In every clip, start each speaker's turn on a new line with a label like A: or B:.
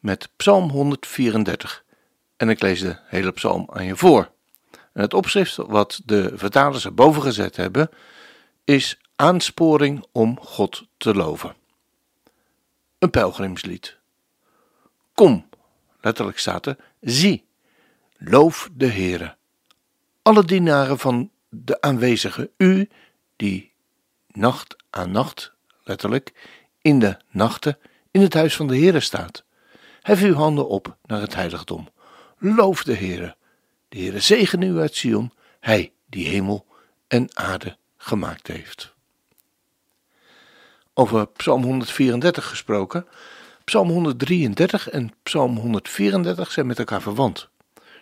A: met Psalm 134 en ik lees de hele psalm aan je voor. En het opschrift wat de vertalers erboven gezet hebben is aansporing om God te loven. Een pelgrimslied. Kom, letterlijk staat er, zie, loof de Heere. Alle dienaren van de aanwezigen, u die nacht aan nacht, letterlijk, in de nachten in het huis van de Heere staat. Hef uw handen op naar het heiligdom. Loof de Heere. De Heere zegen u uit Sion, Hij die hemel en aarde gemaakt heeft. Over Psalm 134 gesproken. Psalm 133 en Psalm 134 zijn met elkaar verwant.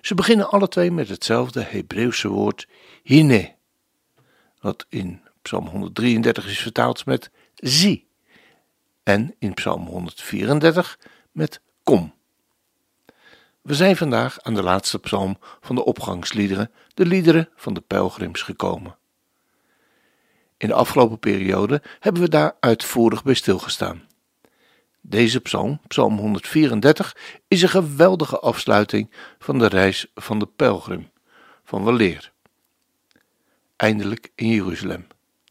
A: Ze beginnen alle twee met hetzelfde Hebreeuwse woord hine, wat in Psalm 133 is vertaald met zie en in Psalm 134 met kom. We zijn vandaag aan de laatste psalm van de opgangsliederen, de liederen van de pelgrims, gekomen. In de afgelopen periode hebben we daar uitvoerig bij stilgestaan. Deze psalm, psalm 134, is een geweldige afsluiting van de reis van de pelgrim, van weleer. Eindelijk in Jeruzalem,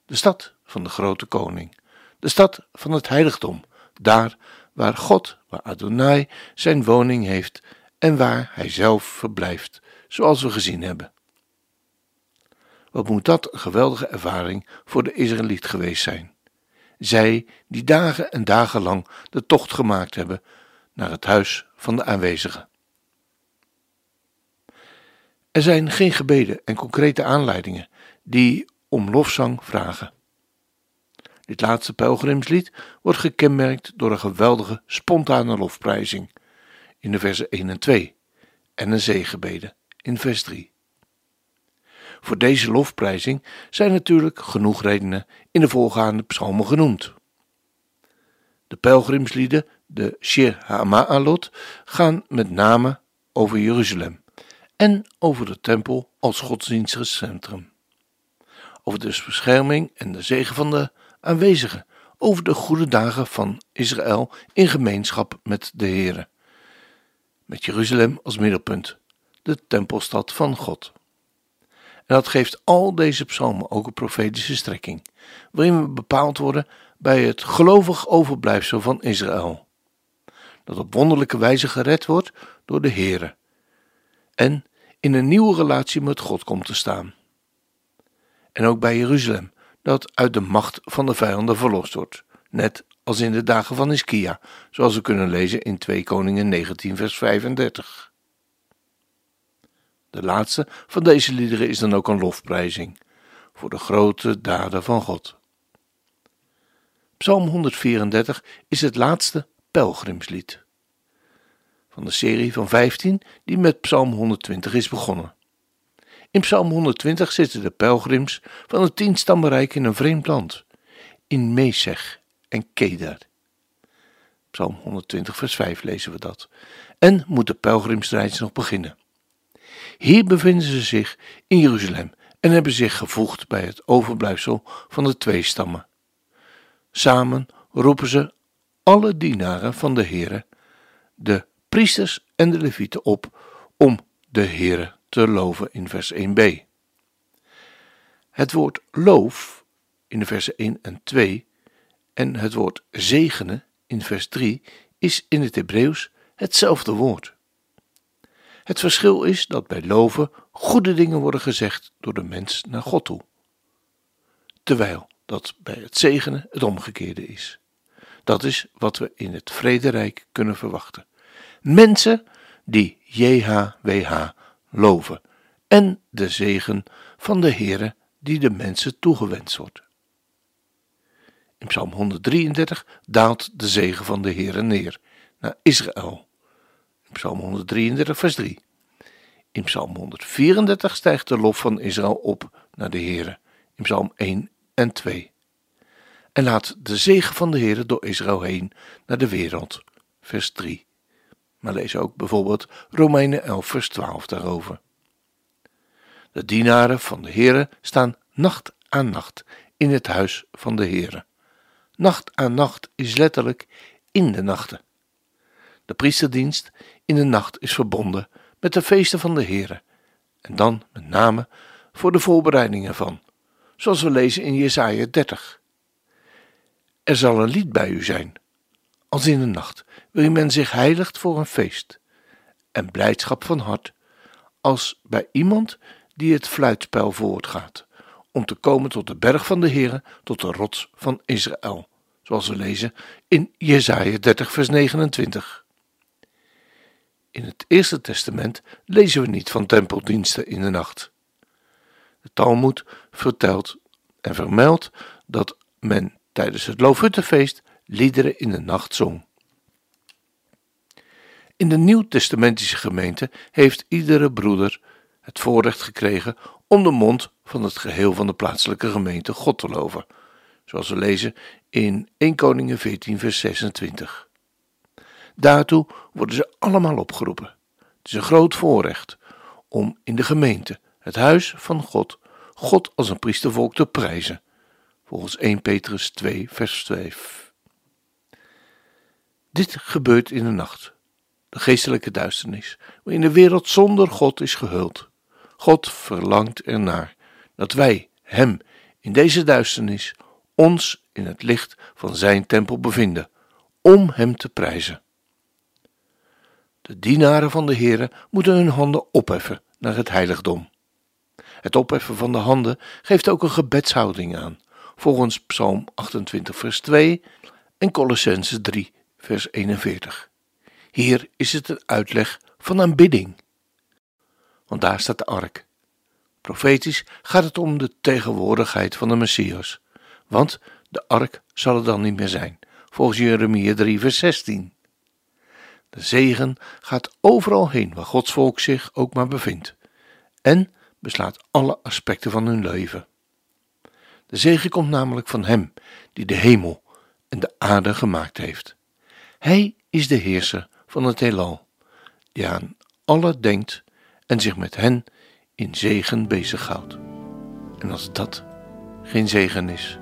A: de stad van de grote koning, de stad van het heiligdom, daar waar God, waar Adonai zijn woning heeft en waar hij zelf verblijft, zoals we gezien hebben. Wat moet dat een geweldige ervaring voor de Israëliet geweest zijn? Zij die dagen en dagen lang de tocht gemaakt hebben naar het huis van de aanwezigen. Er zijn geen gebeden en concrete aanleidingen die om lofzang vragen. Dit laatste pelgrimslied wordt gekenmerkt door een geweldige spontane lofprijzing in de versen 1 en 2 en een zegenbede in vers 3. Voor deze lofprijzing zijn natuurlijk genoeg redenen in de voorgaande psalmen genoemd. De pelgrimslieden, de Shir HaMa'alot, gaan met name over Jeruzalem en over de tempel als godsdienstig centrum. Over de bescherming en de zegen van de aanwezigen over de goede dagen van Israël in gemeenschap met de Heere. Met Jeruzalem als middelpunt, de tempelstad van God. En dat geeft al deze psalmen ook een profetische strekking, waarin we bepaald worden bij het gelovig overblijfsel van Israël, dat op wonderlijke wijze gered wordt door de Heere en in een nieuwe relatie met God komt te staan. En ook bij Jeruzalem, dat uit de macht van de vijanden verlost wordt, net als in de dagen van Iskia, zoals we kunnen lezen in 2 Koningen 19 vers 35. De laatste van deze liederen is dan ook een lofprijzing voor de grote daden van God. Psalm 134 is het laatste pelgrimslied van de serie van 15 die met Psalm 120 is begonnen. In Psalm 120 zitten de pelgrims van het tienstammenrijk in een vreemd land, in Mesech en Kedar. Psalm 120, vers 5 lezen we dat. En moet de pelgrimsreis nog beginnen. Hier bevinden ze zich in Jeruzalem en hebben zich gevoegd bij het overblijfsel van de twee stammen. Samen roepen ze alle dienaren van de Heere, de priesters en de levieten op om de Heere te loven in vers 1b. Het woord loof in de versen 1 en 2 en het woord zegenen in vers 3 is in het Hebreeuws hetzelfde woord. Het verschil is dat bij loven goede dingen worden gezegd door de mens naar God toe, terwijl dat bij het zegenen het omgekeerde is. Dat is wat we in het vrederijk kunnen verwachten. Mensen die JHWH loven en de zegen van de Heere die de mensen toegewenst wordt. In Psalm 133 daalt de zegen van de Heere neer naar Israël. in Psalm 133, vers 3. In Psalm 134 stijgt de lof van Israël op naar de Heere, in Psalm 1 en 2. En laat de zegen van de Heere door Israël heen naar de wereld, vers 3. Maar lees ook bijvoorbeeld Romeinen 11, vers 12 daarover. De dienaren van de Heere staan nacht aan nacht in het huis van de Heere. Nacht aan nacht is letterlijk in de nachten. De priesterdienst in de nacht is verbonden met de feesten van de Heere en dan met name voor de voorbereidingen van, zoals we lezen in Jesaja 30. Er zal een lied bij u zijn, als in de nacht, waarin men zich heiligt voor een feest, en blijdschap van hart, als bij iemand die het fluitspel voortgaat, om te komen tot de berg van de Heere, tot de rots van Israël, zoals we lezen in Jesaja 30 vers 29. In het Eerste Testament lezen we niet van tempeldiensten in de nacht. De Talmud vertelt en vermeldt dat men tijdens het Loofhuttenfeest liederen in de nacht zong. In de Nieuw-Testamentische gemeente heeft iedere broeder het voorrecht gekregen om de mond van het geheel van de plaatselijke gemeente God te loven, zoals we lezen in 1 Koningen 14 vers 26. Daartoe worden ze allemaal opgeroepen. Het is een groot voorrecht om in de gemeente, het huis van God, God als een priestervolk te prijzen, volgens 1 Petrus 2 vers 2. Dit gebeurt in de nacht, de geestelijke duisternis, waarin de wereld zonder God is gehuld. God verlangt ernaar dat wij Hem in deze duisternis ons in het licht van Zijn tempel bevinden, om Hem te prijzen. De dienaren van de Heere moeten hun handen opheffen naar het heiligdom. Het opheffen van de handen geeft ook een gebedshouding aan, volgens Psalm 28 vers 2 en Colossense 3 vers 41. Hier is het een uitleg van aanbidding. Want daar staat de ark. Profetisch gaat het om de tegenwoordigheid van de Messias, want de ark zal er dan niet meer zijn, volgens Jeremia 3 vers 16. De zegen gaat overal heen waar Gods volk zich ook maar bevindt en beslaat alle aspecten van hun leven. De zegen komt namelijk van Hem die de hemel en de aarde gemaakt heeft. Hij is de heerser van het heelal, die aan alle denkt en zich met hen in zegen bezighoudt. En als dat geen zegen is,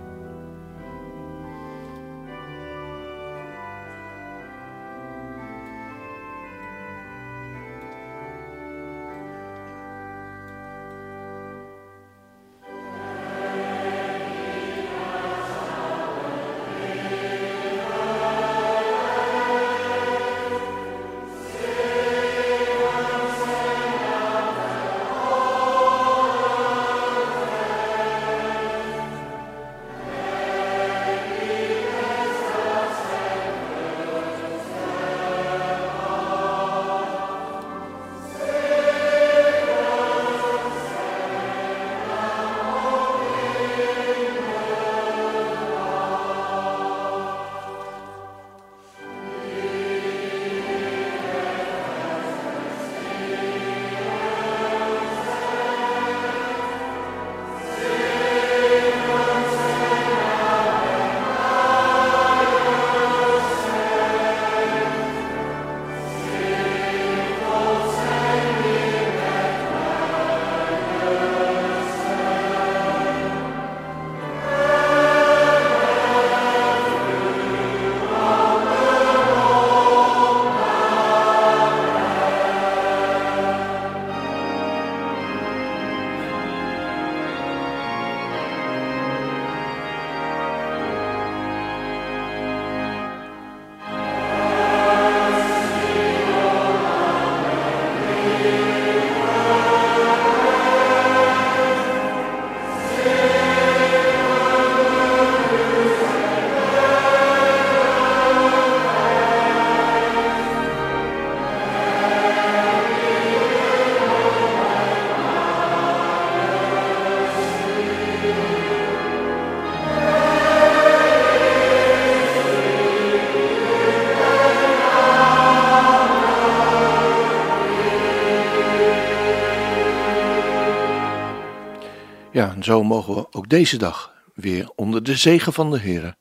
A: En zo mogen we ook deze dag weer onder de zegen van de Heer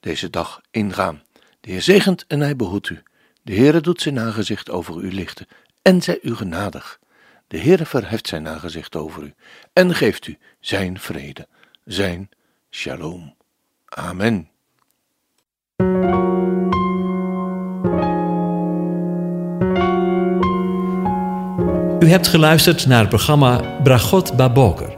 A: deze dag ingaan. De Heer zegent en hij behoedt u. De Heere doet zijn aangezicht over u lichten en zij u genadig. De Heere verheft zijn aangezicht over u en geeft u zijn vrede, zijn shalom. Amen.
B: U hebt geluisterd naar het programma Bragot Baboker.